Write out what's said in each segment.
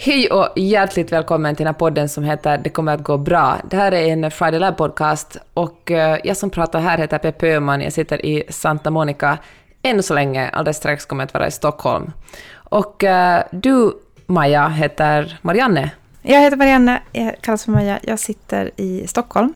Hej och hjärtligt välkommen till den här podden som heter Det kommer att gå bra. Det här är en Friday Lab podcast och eh, jag som pratar här heter Peppe Öhman. Jag sitter i Santa Monica ännu så länge. Alldeles strax kommer jag att vara i Stockholm. Och eh, du, Maja, heter Marianne. Jag heter Marianne, jag kallas för Maja. Jag sitter i Stockholm.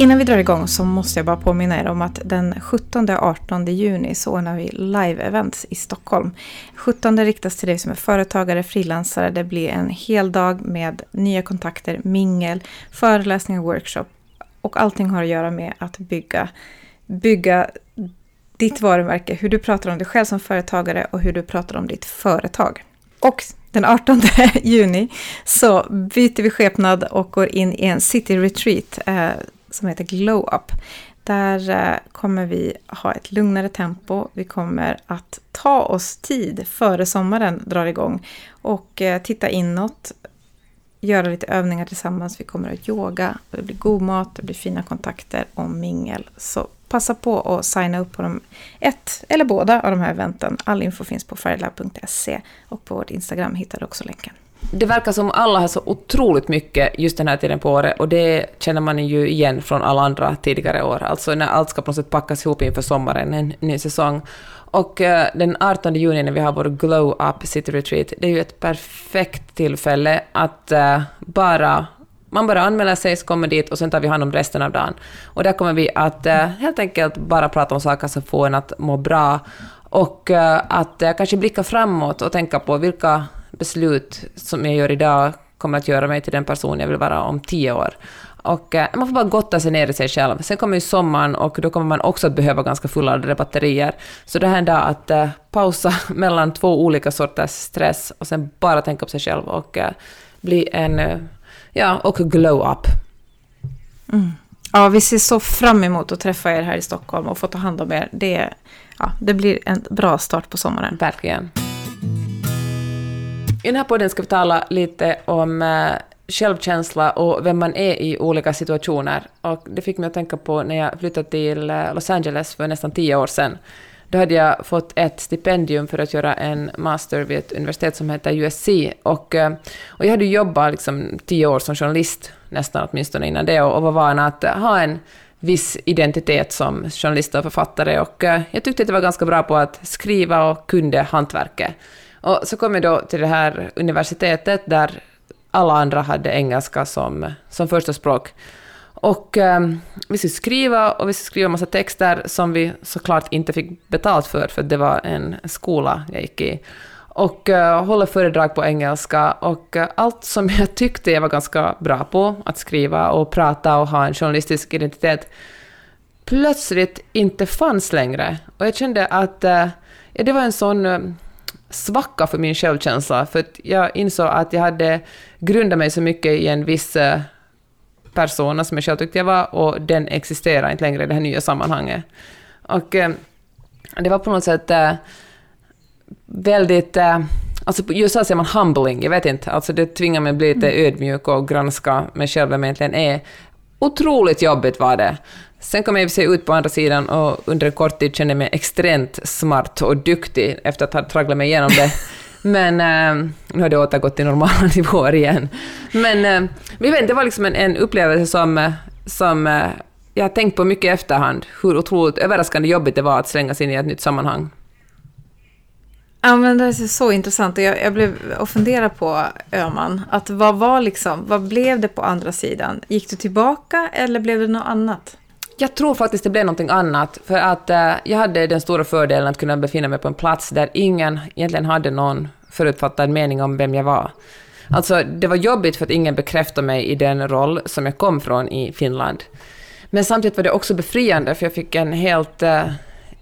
Innan vi drar igång så måste jag bara påminna er om att den 17-18 juni så ordnar vi live-events i Stockholm. 17 riktas till dig som är företagare, frilansare. Det blir en hel dag med nya kontakter, mingel, föreläsningar, workshop. Och allting har att göra med att bygga, bygga ditt varumärke, hur du pratar om dig själv som företagare och hur du pratar om ditt företag. Och den 18 juni så byter vi skepnad och går in i en city retreat eh, som heter Glow Up. Där eh, kommer vi ha ett lugnare tempo. Vi kommer att ta oss tid före sommaren drar igång och eh, titta inåt, göra lite övningar tillsammans. Vi kommer att yoga, det blir god mat, det blir fina kontakter och mingel. Så passa på att signa upp på de, ett eller båda av de här eventen. All info finns på firelab.se och på vårt Instagram hittar du också länken det verkar som alla har så otroligt mycket just den här tiden på året och det känner man ju igen från alla andra tidigare år. Alltså när allt ska på något sätt packas ihop inför sommaren, en ny säsong. Och eh, den 18 juni när vi har vår Glow Up City Retreat, det är ju ett perfekt tillfälle att eh, bara man bara anmäler sig, så kommer dit och sen tar vi hand om resten av dagen. Och där kommer vi att eh, helt enkelt bara prata om saker som får en att må bra och att kanske blicka framåt och tänka på vilka beslut som jag gör idag kommer att göra mig till den person jag vill vara om tio år. Och eh, man får bara gotta sig ner i sig själv. Sen kommer ju sommaren och då kommer man också att behöva ganska fulladdade batterier. Så det här är en dag att eh, pausa mellan två olika sorters stress och sen bara tänka på sig själv och eh, bli en, ja, och glow up. Mm. Ja, vi ser så fram emot att träffa er här i Stockholm och få ta hand om er. Det, ja, det blir en bra start på sommaren. Verkligen. I den här podden ska vi tala lite om eh, självkänsla och vem man är i olika situationer. Och det fick mig att tänka på när jag flyttade till eh, Los Angeles för nästan tio år sedan. Då hade jag fått ett stipendium för att göra en master vid ett universitet som heter USC. Och, eh, och jag hade jobbat liksom tio år som journalist, nästan åtminstone innan det, och var van att ha en viss identitet som journalist och författare. Och jag tyckte att jag var ganska bra på att skriva och kunde hantverket. Och så kom jag då till det här universitetet där alla andra hade engelska som, som första språk. Och um, vi skulle skriva och vi skulle skriva en massa texter som vi såklart inte fick betalt för, för det var en skola jag gick i. Och uh, hålla föredrag på engelska och uh, allt som jag tyckte jag var ganska bra på, att skriva och prata och ha en journalistisk identitet, plötsligt inte fanns längre. Och jag kände att uh, ja, det var en sån svacka för min självkänsla, för jag insåg att jag hade grundat mig så mycket i en viss eh, persona som jag själv tyckte jag var, och den existerar inte längre i det här nya sammanhanget. Och eh, det var på något sätt eh, väldigt... Alltså på USA säger man humbling, jag vet inte, alltså det tvingar mig att bli lite mm. ödmjuk och granska mig själv vem jag egentligen är. Otroligt jobbigt var det. Sen kom jag i sig ut på andra sidan och under en kort tid kände jag mig extremt smart och duktig efter att ha tragglat mig igenom det. Men eh, nu har det återgått till normala nivåer igen. Men eh, vi vet, det var liksom en, en upplevelse som, eh, som eh, jag har tänkt på mycket i efterhand, hur otroligt överraskande jobbigt det var att slängas in i ett nytt sammanhang. Ja, men det är så intressant. Jag, jag blev och funderade på Öman. Att vad var liksom, vad blev det på andra sidan? Gick du tillbaka eller blev det något annat? Jag tror faktiskt det blev någonting annat, för att eh, jag hade den stora fördelen att kunna befinna mig på en plats där ingen egentligen hade någon förutfattad mening om vem jag var. Alltså, det var jobbigt för att ingen bekräftade mig i den roll som jag kom från i Finland. Men samtidigt var det också befriande, för jag fick en helt eh,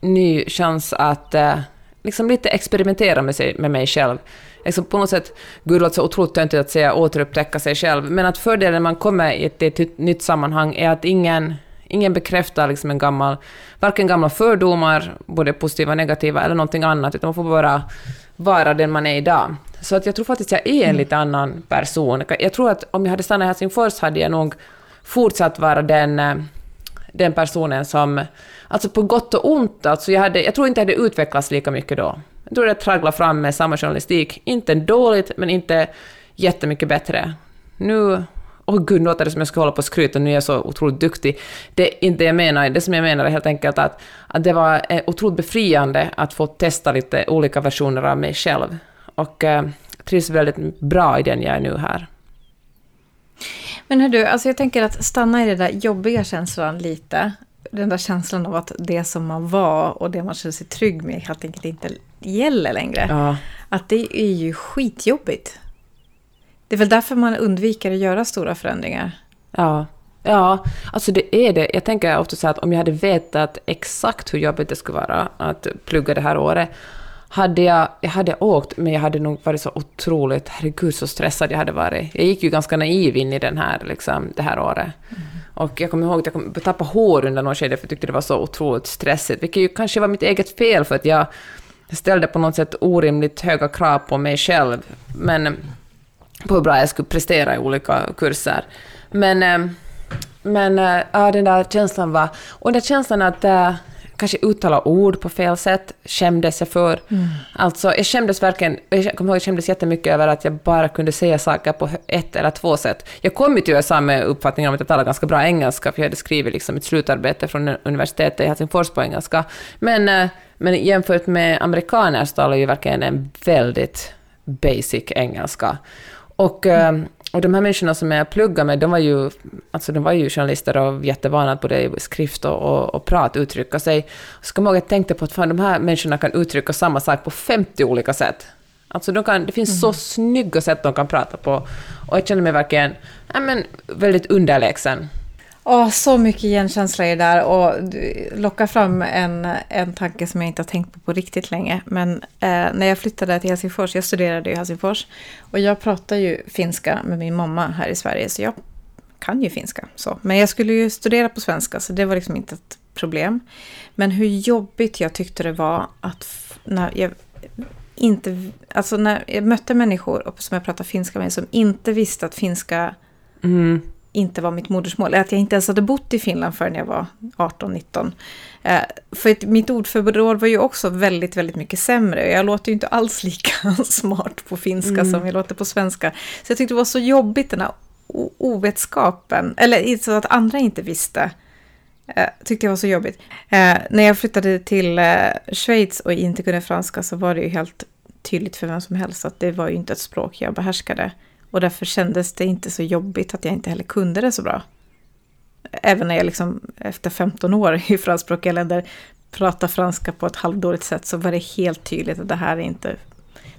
ny chans att eh, liksom lite experimentera med, sig, med mig själv. Liksom på något sätt, gud låter så otroligt töntigt att säga återupptäcka sig själv, men att fördelen när man kommer i ett, ett nytt sammanhang är att ingen Ingen bekräftar liksom en gammal, varken gamla fördomar, både positiva och negativa, eller någonting annat, utan man får bara vara den man är idag. Så att jag tror faktiskt att jag är en mm. lite annan person. Jag tror att om jag hade stannat i Helsingfors hade jag nog fortsatt vara den, eh, den personen som, alltså på gott och ont, alltså jag, hade, jag tror inte jag hade utvecklats lika mycket då. Jag tror jag tragglade fram med samma journalistik, inte dåligt, men inte jättemycket bättre. Nu Åh oh, gud, nu låter det som jag ska hålla på och skryta, nu är jag så otroligt duktig. Det är inte det jag menar. Det som jag menar är helt enkelt att, att det var eh, otroligt befriande att få testa lite olika versioner av mig själv. Och eh, trivs väldigt bra i den jag är nu här. Men hör du, alltså jag tänker att stanna i den där jobbiga känslan lite. Den där känslan av att det som man var och det man känner sig trygg med helt enkelt inte gäller längre. Ja. Att det är ju skitjobbigt. Det är väl därför man undviker att göra stora förändringar. Ja. Ja, alltså det är det. Jag tänker ofta så att om jag hade vetat exakt hur jobbigt det skulle vara att plugga det här året, hade jag, jag hade åkt, men jag hade nog varit så otroligt, herregud så stressad jag hade varit. Jag gick ju ganska naiv in i den här, liksom, det här året. Mm. Och jag kommer ihåg att jag kom, tappade hår under något skede, för jag tyckte det var så otroligt stressigt, vilket ju kanske var mitt eget fel, för att jag ställde på något sätt orimligt höga krav på mig själv, men på hur bra jag skulle prestera i olika kurser. Men, eh, men eh, ja, den där känslan var... Och den där känslan att äh, kanske uttala ord på fel sätt skämdes jag för. Mm. Alltså, jag skämdes verkligen... Jag kommer ihåg jag skämdes jättemycket över att jag bara kunde säga saker på ett eller två sätt. Jag kom ju till USA med uppfattningen om att jag talade ganska bra engelska, för jag hade skrivit liksom ett slutarbete från universitetet i Helsingfors på engelska. Men, men jämfört med amerikaner så talar jag ju verkligen en väldigt basic engelska. Och, mm. Och de här människorna som jag pluggade med, de var ju, alltså de var ju journalister och jättevana att både i skrift och, och, och prat uttrycka sig. Så kommer jag ihåg att jag tänkte på att fan, de här människorna kan uttrycka samma sak på 50 olika sätt. Alltså de kan, det finns mm. så snygga sätt de kan prata på. Och jag känner mig verkligen ja, men, väldigt underlägsen. Oh, så mycket igenkänsla i det där och lockar fram en, en tanke som jag inte har tänkt på på riktigt länge. Men eh, när jag flyttade till Helsingfors, jag studerade i Helsingfors och jag pratar ju finska med min mamma här i Sverige så jag kan ju finska. Så. Men jag skulle ju studera på svenska så det var liksom inte ett problem. Men hur jobbigt jag tyckte det var att när jag inte, alltså när jag mötte människor som jag pratade finska med som inte visste att finska mm inte var mitt modersmål. Att jag inte ens hade bott i Finland förrän jag var 18-19. Eh, för mitt ordförråd var ju också väldigt, väldigt mycket sämre. Jag låter ju inte alls lika smart på finska mm. som jag låter på svenska. Så jag tyckte det var så jobbigt den här ovetskapen, eller så att andra inte visste. Eh, tyckte jag var så jobbigt. Eh, när jag flyttade till eh, Schweiz och inte kunde franska så var det ju helt tydligt för vem som helst att det var ju inte ett språk jag behärskade. Och därför kändes det inte så jobbigt att jag inte heller kunde det så bra. Även när jag liksom efter 15 år i franskspråkiga länder pratar franska på ett halvdåligt sätt så var det helt tydligt att det här är inte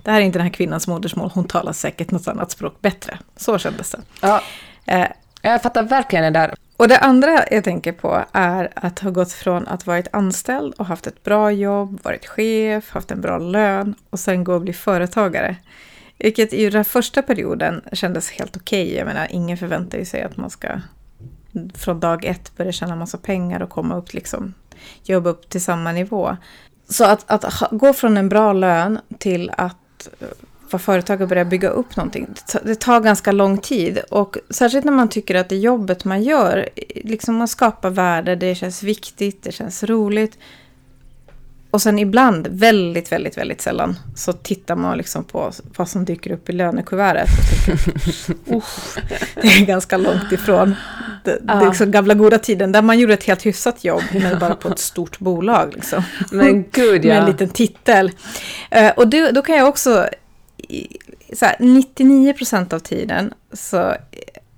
det här är inte den här kvinnans modersmål, hon talar säkert något annat språk bättre. Så kändes det. Ja, eh, jag fattar verkligen det där. Och det andra jag tänker på är att ha gått från att varit anställd och haft ett bra jobb, varit chef, haft en bra lön och sen gå och bli företagare. Vilket i den första perioden kändes helt okej. Okay. Jag menar, ingen förväntar sig att man ska från dag ett börja tjäna massa pengar och komma upp, liksom, jobba upp till samma nivå. Så att, att gå från en bra lön till att eh, vara företag och börja bygga upp någonting, det tar ganska lång tid. Och särskilt när man tycker att det jobbet man gör, liksom man skapar värde, det känns viktigt, det känns roligt. Och sen ibland, väldigt, väldigt, väldigt sällan, så tittar man liksom på vad som dyker upp i lönekuvertet. Och tänker, oh, det är ganska långt ifrån det, det är liksom gamla goda tiden, där man gjorde ett helt hyfsat jobb, men bara på ett stort bolag. Liksom. Men gud ja. Med en liten titel. Uh, och då, då kan jag också, så här, 99 procent av tiden så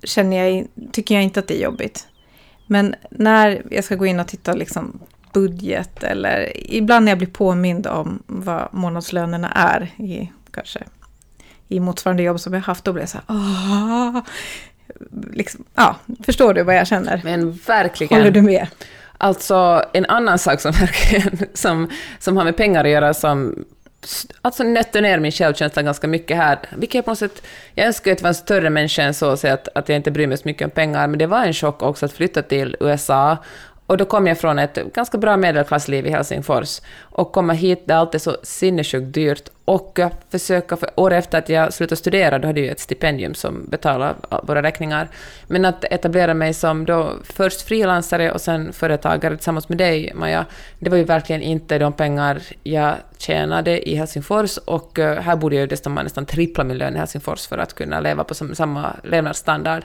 känner jag, tycker jag inte att det är jobbigt. Men när jag ska gå in och titta liksom budget eller ibland när jag blir påmind om vad månadslönerna är i kanske i motsvarande jobb som jag haft, då blir jag så här, liksom, ja, förstår du vad jag känner? Men verkligen. Håller du med? Alltså en annan sak som verkligen, som, som har med pengar att göra, som alltså nötte ner min självkänsla ganska mycket här. Vilket jag på något sätt, jag önskar att jag var en större människa än så, så att, att jag inte bryr mig så mycket om pengar, men det var en chock också att flytta till USA och då kom jag från ett ganska bra medelklassliv i Helsingfors. Och komma hit där allt är så sinnessjukt dyrt. Och försöka, för år efter att jag slutade studera, då hade jag ett stipendium som betalade våra räkningar, men att etablera mig som då först frilansare och sen företagare tillsammans med dig, Maja, det var ju verkligen inte de pengar jag tjänade i Helsingfors. Och eh, här borde jag ju dessutom nästan trippla min lön i Helsingfors för att kunna leva på samma levnadsstandard.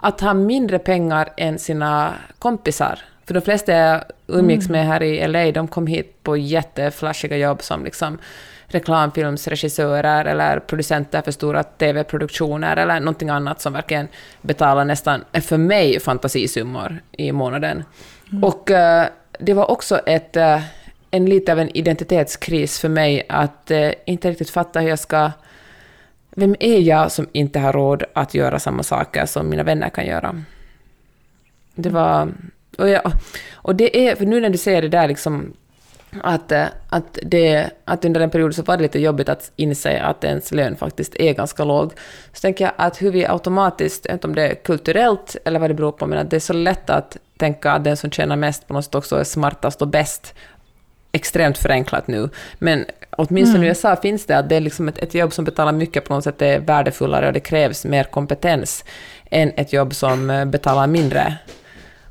Att ha mindre pengar än sina kompisar för de flesta jag umgicks mm. med här i LA, de kom hit på jätteflashiga jobb som liksom reklamfilmsregissörer eller producenter för stora TV-produktioner eller någonting annat som verkligen betalar nästan, för mig, fantasisummor i månaden. Mm. Och uh, det var också ett, uh, en lite av en identitetskris för mig att uh, inte riktigt fatta hur jag ska... Vem är jag som inte har råd att göra samma saker som mina vänner kan göra? Det var och, jag, och det är, för nu när du säger det där liksom att, eh, att, det, att under en period så var det lite jobbigt att inse att ens lön faktiskt är ganska låg. Så tänker jag att hur vi automatiskt, inte om det är kulturellt eller vad det beror på, men att det är så lätt att tänka att den som tjänar mest på något sätt också är smartast och bäst. Extremt förenklat nu, men åtminstone mm. i USA finns det att det är liksom ett, ett jobb som betalar mycket på något sätt är värdefullare och det krävs mer kompetens än ett jobb som eh, betalar mindre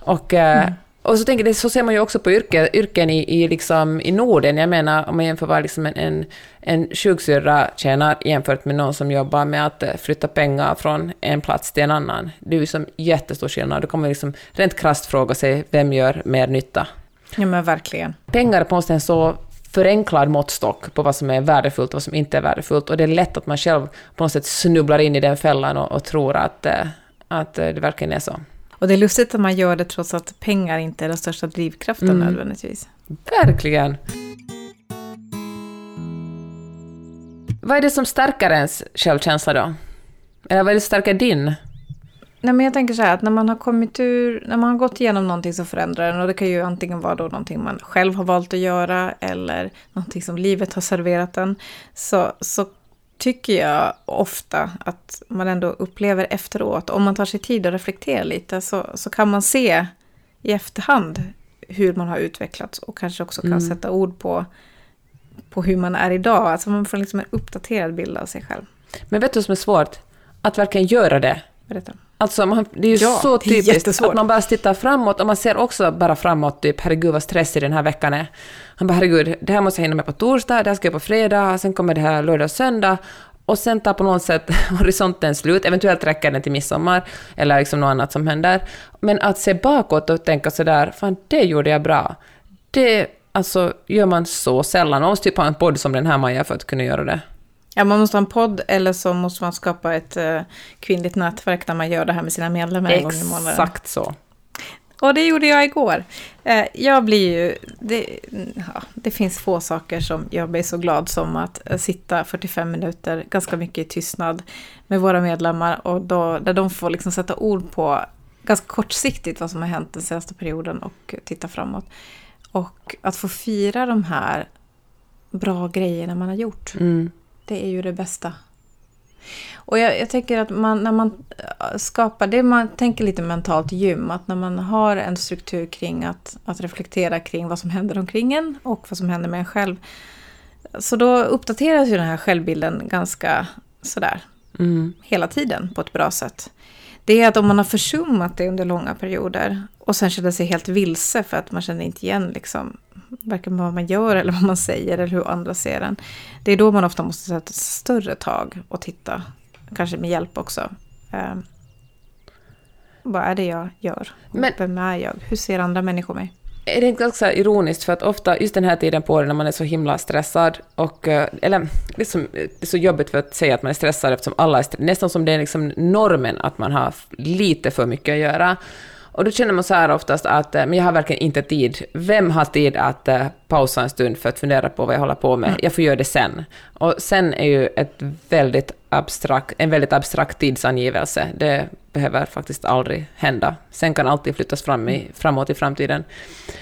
och, eh, mm. och så, tänker jag, så ser man ju också på yrke, yrken i, i, liksom, i Norden. Jag menar, om man jämför vad liksom en, en, en sjuksyrra tjänar jämfört med någon som jobbar med att eh, flytta pengar från en plats till en annan. Det är ju som jättestor skillnad. Då kan man liksom rent krasst fråga sig, vem gör mer nytta? Ja, men verkligen. Pengar är på något sätt så förenklad måttstock på vad som är värdefullt och vad som inte är värdefullt. Och det är lätt att man själv på något sätt snubblar in i den fällan och, och tror att, eh, att det verkligen är så. Och det är lustigt att man gör det trots att pengar inte är den största drivkraften mm. nödvändigtvis. Verkligen. Vad är det som stärker ens självkänsla då? Eller vad är det som stärker din? Nej, men jag tänker så här att när man har kommit ur, när man har gått igenom någonting som förändrar en och det kan ju antingen vara då någonting man själv har valt att göra eller någonting som livet har serverat en. Så, så tycker jag ofta att man ändå upplever efteråt, om man tar sig tid att reflektera lite, så, så kan man se i efterhand hur man har utvecklats och kanske också kan mm. sätta ord på, på hur man är idag. Alltså man får liksom en uppdaterad bild av sig själv. Men vet du vad som är svårt? Att verkligen göra det. Berätta. Alltså man, det är ju ja, så typiskt att man bara tittar framåt och man ser också bara framåt, typ herregud vad stressig den här veckan är. Han bara herregud, det här måste jag hinna med på torsdag, det här ska jag på fredag, sen kommer det här lördag och söndag och sen tar på något sätt horisonten slut, eventuellt räcker den till midsommar eller liksom något annat som händer. Men att se bakåt och tänka sådär, fan det gjorde jag bra. Det alltså, gör man så sällan. Man måste typ ha en podd som den här Maja för att kunna göra det. Ja, man måste ha en podd eller så måste man skapa ett uh, kvinnligt nätverk där man gör det här med sina medlemmar en gång i månaden. Exakt så. Och det gjorde jag igår. Uh, jag blir ju... Det, ja, det finns få saker som gör mig så glad som att sitta 45 minuter, ganska mycket i tystnad, med våra medlemmar och då, där de får liksom sätta ord på ganska kortsiktigt vad som har hänt den senaste perioden och titta framåt. Och att få fira de här bra grejerna man har gjort. Mm. Det är ju det bästa. Och jag, jag tänker att man, när man äh, skapar det, man tänker lite mentalt gym, att när man har en struktur kring att, att reflektera kring vad som händer omkring en och vad som händer med en själv. Så då uppdateras ju den här självbilden ganska sådär mm. hela tiden på ett bra sätt. Det är att om man har försummat det under långa perioder och sen känner sig helt vilse för att man känner inte igen liksom varken vad man gör eller vad man säger eller hur andra ser en. Det är då man ofta måste sätta ett större tag och titta, kanske med hjälp också. Eh, vad är det jag gör? Men, Vem är jag? Hur ser andra människor mig? Är det inte ganska ironiskt för att ofta just den här tiden på året när man är så himla stressad och, eh, eller liksom, det är så jobbigt för att säga att man är stressad eftersom alla är stressade, nästan som det är liksom normen att man har lite för mycket att göra. Och då känner man så här oftast att eh, men jag har verkligen inte tid. Vem har tid att uh, pausa en stund för att fundera på vad jag håller på med? Mm. Jag får göra det sen. Och sen är ju ett väldigt abstrakt, en väldigt abstrakt tidsangivelse. Det behöver faktiskt aldrig hända. Sen kan alltid flyttas fram i, framåt i framtiden.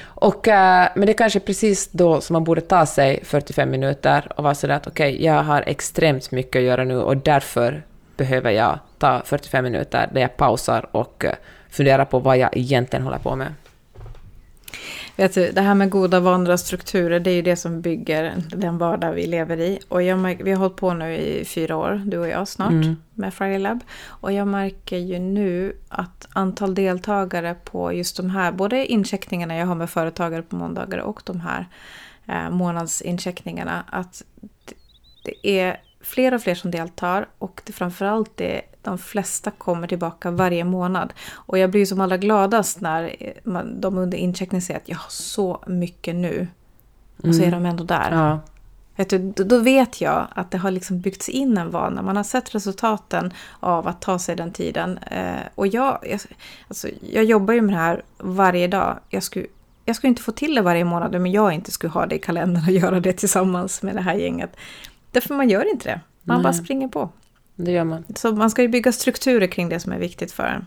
Och, uh, men det är kanske precis då som man borde ta sig 45 minuter och vara sådär att okej, okay, jag har extremt mycket att göra nu och därför behöver jag ta 45 minuter där jag pausar och uh, fundera på vad jag egentligen håller på med. Vet du, det här med goda vanor och strukturer, det är ju det som bygger den vardag vi lever i. Och jag vi har hållit på nu i fyra år, du och jag snart, Mm. med Friday Lab. Och jag märker ju nu att antal deltagare på just de här, både incheckningarna jag har med företagare på måndagar och de här eh, månadsincheckningarna, att det, det är fler och fler som deltar och det framförallt är de flesta kommer tillbaka varje månad. Och jag blir som allra gladast när eh, de under incheckning säger att jag har så mycket nu. Och så är de ändå där. Mm. Ja. Vet du, då- då vet jag att det har liksom byggts in en vana. Man har sett resultaten av att ta sig den tiden. Eh, och jag, jag, alltså, jag jobbar ju med det här varje dag. Jag skulle, jag skulle inte få till det varje månad om jag inte skulle ha det i kalendern och göra det tillsammans med det här gänget. Därför man gör inte det. Man Nej. bara springer på. Det gör man. Så man ska ju bygga strukturer kring det som är viktigt för en.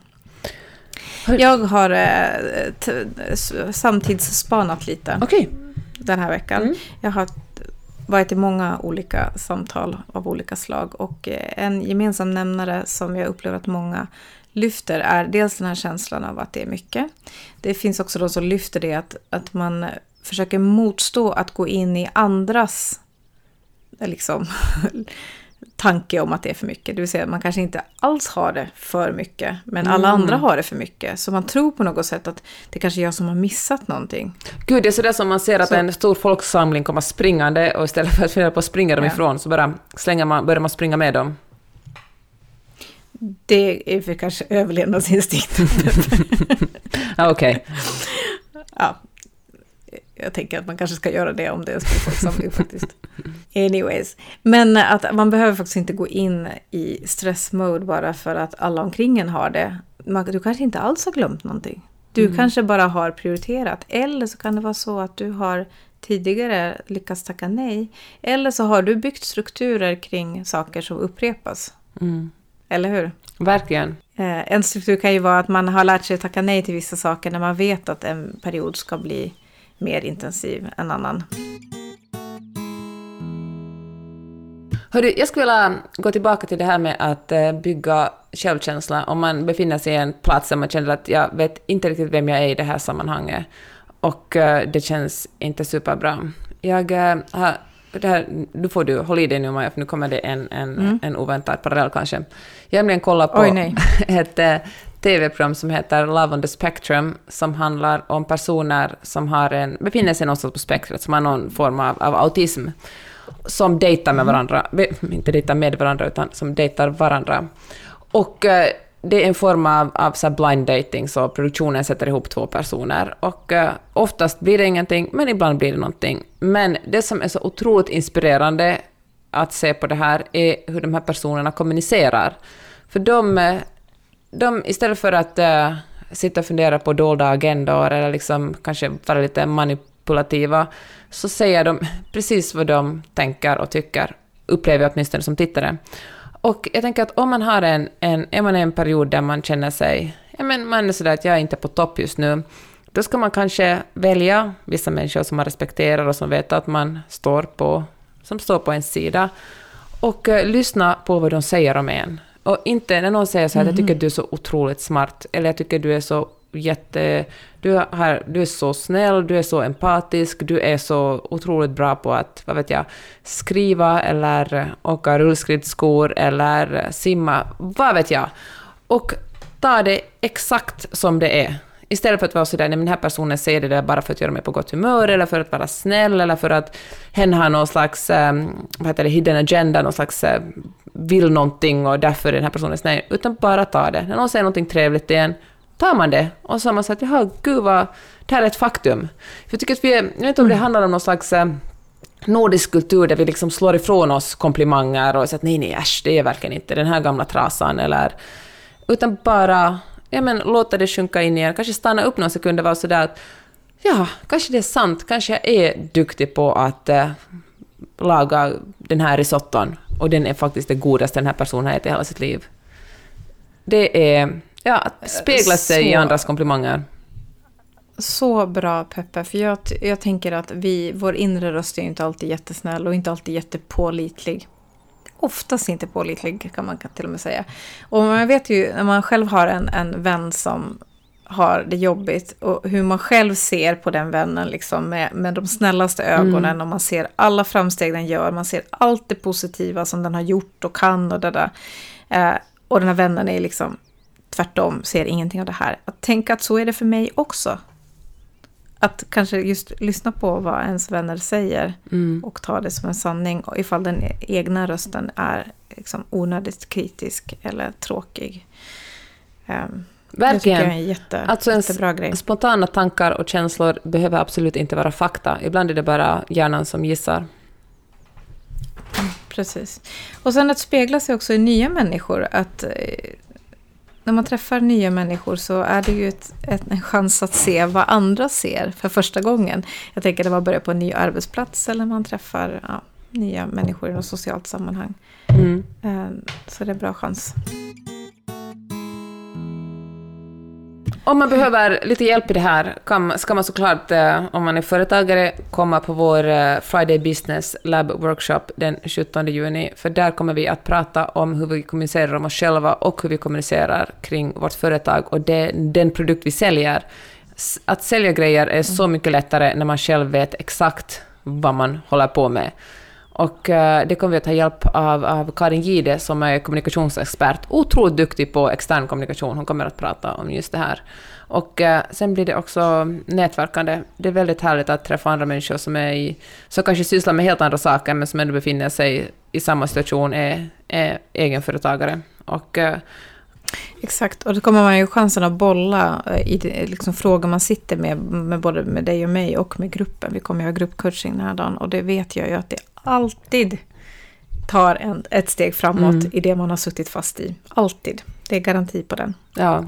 Jag har eh, samtidsspanat lite Okej. den här veckan. Mm. Jag har varit i många olika samtal av olika slag och eh, en gemensam nämnare som jag upplever att många lyfter är dels den här känslan av att det är mycket. Det finns också de som lyfter det att, att man försöker motstå att gå in i andras liksom, tanke om att det är för mycket. Det vill säga man kanske inte alls har det för mycket, men alla Mm. andra har det för mycket. Så man tror på något sätt att det kanske är jag som har missat någonting. Gud, det är sådär som man ser att Så- en stor folksamling kommer springande och istället för att fundera på att springa dem Ja. ifrån så bara slänger man, börjar man springa med dem. Det är för kanske överlevnadsinstinkt. Ja, Okej. ja, jag tänker att man kanske ska göra det om det är en stor folksamling faktiskt. Anyways. Men att man behöver faktiskt inte gå in i stressmode bara för att alla omkring en har det. Man, du kanske inte alls har glömt någonting. Du Mm. kanske bara har prioriterat. Eller så kan det vara så att du har tidigare lyckats tacka nej. Eller så har du byggt strukturer kring saker som upprepas. Mm. Eller hur? Verkligen. Eh, En struktur kan ju vara att man har lärt sig att tacka nej till vissa saker när man vet att en period ska bli mer intensiv än annan. Hörru, jag skulle vilja gå tillbaka till det här med att eh, bygga självkänsla om man befinner sig i en plats där man känner att jag vet inte riktigt vem jag är i det här sammanhanget och eh, det känns inte superbra. Jag eh, har... Det här, nu får du hålla i dig nu Maja, för nu kommer det en, en, en oväntad parallell kanske. Jag har nämligen kollat på Oj, ett TV-program som heter Love on the Spectrum, som handlar om personer som har en, befinner sig någonstans på spektrat, som har någon form av, av autism, som dejtar med varandra, be- inte dejtar med varandra, utan som dejtar varandra. Och eh, det är en form av, av så blind dating, så produktionen sätter ihop två personer. Och eh, oftast blir det ingenting, men ibland blir det någonting. Men det som är så otroligt inspirerande att se på det här är hur de här personerna kommunicerar. För de, eh, de istället för att eh, sitta och fundera på dolda agendor eller liksom kanske vara lite manipulativa, så säger de precis vad de tänker och tycker, upplever jag åtminstone som tittare. Och jag tänker att om man har en, en, är man i en period där man känner sig, ja men man är sådär att jag är inte på topp just nu, då ska man kanske välja vissa människor som man respekterar och som vet att man står på, som står på ens sida, och eh, lyssna på vad de säger om en. Och inte när någon säger så här, jag tycker att du är så otroligt smart, eller jag tycker du är så jätte... Du, har, du är så snäll, du är så empatisk, du är så otroligt bra på att, vad vet jag, skriva eller åka rullskridskor eller simma, vad vet jag. Och ta det exakt som det är. Istället för att vara sådär, nej men den här personen säger det där bara för att göra mig på gott humör, eller för att vara snäll, eller för att hen har någon slags, um, vad heter det, hidden agenda, någon slags uh, vill någonting och därför är den här personen snäll. Utan bara ta det. När någon säger någonting trevligt igen, tar man det. Och så har man sagt, jaha, gud vad, det här är ett faktum. För jag tycker att vi, jag vet inte om det handlar om någon slags uh, nordisk kultur där vi liksom slår ifrån oss komplimanger och säger att nej, nej, äsch, det är verkligen inte den här gamla trasan, eller utan bara ja, men, låta det sjunka in igen, kanske stanna upp någon sekund och vara sådär att ja, kanske det är sant, kanske jag är duktig på att eh, laga den här risotton och den är faktiskt det godaste den här personen har ätit i hela sitt liv. Det är ja, att spegla sig i Så- andras komplimanger. Så bra Peppe, för jag, jag tänker att vi, vår inre röst är inte alltid jättesnäll och inte alltid jättepålitlig. Oftast inte pålitlig kan man till och med säga. Och man vet ju när man själv har en, en vän som har det jobbigt och hur man själv ser på den vännen liksom med, med de snällaste ögonen mm. och man ser alla framsteg den gör, man ser allt det positiva som den har gjort och kan och det där. Eh, och den här vännen är liksom tvärtom, ser ingenting av det här. Att tänka att så är det för mig också. Att kanske just lyssna på vad ens vänner säger mm. och ta det som en sanning. Och ifall den egna rösten är liksom onödigt kritisk eller tråkig. Um, Verkligen. Det är en jätte, alltså jättebra grej. Spontana tankar och känslor behöver absolut inte vara fakta. Ibland är det bara hjärnan som gissar. Mm, precis. Och sen att spegla sig också i nya människor. Att eh, när man träffar nya människor så är det ju ett, ett, en chans att se vad andra ser för första gången. Jag tänker när man börjar på en ny arbetsplats eller man träffar ja, nya människor i något socialt sammanhang. Mm. Eh, så det är en bra chans. Om man behöver lite hjälp i det här kan, ska man såklart, eh, om man är företagare, komma på vår eh, Friday Business Lab Workshop den 17 juni, för där kommer vi att prata om hur vi kommunicerar om oss själva och hur vi kommunicerar kring vårt företag och det, den produkt vi säljer. Att sälja grejer är så mycket lättare när man själv vet exakt vad man håller på med. Och uh, det kommer vi att ta hjälp av, av Karin Gide som är kommunikationsexpert, otroligt duktig på extern kommunikation. Hon kommer att prata om just det här. Och uh, sen blir det också nätverkande. Det är väldigt härligt att träffa andra människor som, är i, som kanske sysslar med helt andra saker, men som ändå befinner sig i samma situation, är, är egenföretagare. Och, uh, Exakt, och då kommer man ju chansen att bolla i liksom frågor man sitter med, med både med dig och mig och med gruppen. Vi kommer ju ha gruppcoaching den här dagen och det vet jag ju att det alltid tar en, ett steg framåt mm. i det man har suttit fast i. Alltid. Det är garanti på den. Ja.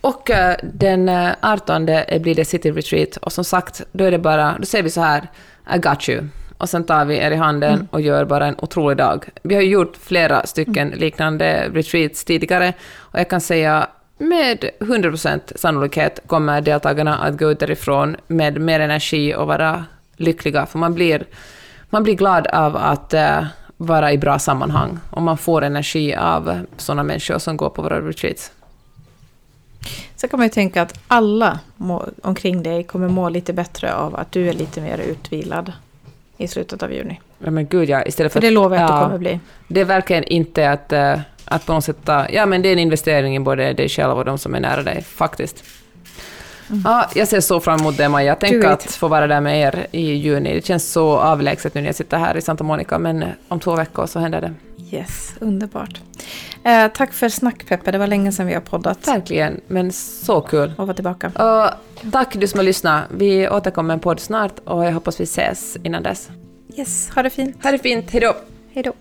Och uh, den 18 uh, blir det City Retreat och som sagt, då är det bara, då säger vi så här, I got you. Och sen tar vi er i handen mm. och gör bara en otrolig dag. Vi har gjort flera stycken mm. liknande retreats tidigare och jag kan säga med 100% sannolikhet kommer deltagarna att gå ut därifrån med mer energi och vara lyckliga, för man blir man blir glad av att uh, vara i bra sammanhang och man får energi av sådana människor som går på våra retreats. Så kan man ju tänka att alla må, omkring dig kommer må lite bättre av att du är lite mer utvilad i slutet av juni. Ja men gud ja, istället för... för det lovar jag att ja, det kommer bli. Det är verkligen inte att, uh, att på något sätt ta... Ja men det är en investering i både dig själv och de som är nära dig, faktiskt. Mm. Ja, jag ser så fram emot det, Maja. Tänk att få vara där med er i juni. Det känns så avlägset nu när jag sitter här i Santa Monica, men om två veckor så händer det. Yes, underbart. Eh, tack för snack, Peppe. Det var länge sedan vi har poddat. Verkligen, men så kul. Och vara tillbaka. Och tack du som har lyssnat. Vi återkommer med en podd snart och jag hoppas vi ses innan dess. Yes, ha det fint. Ha det fint. Hej då. Hej då.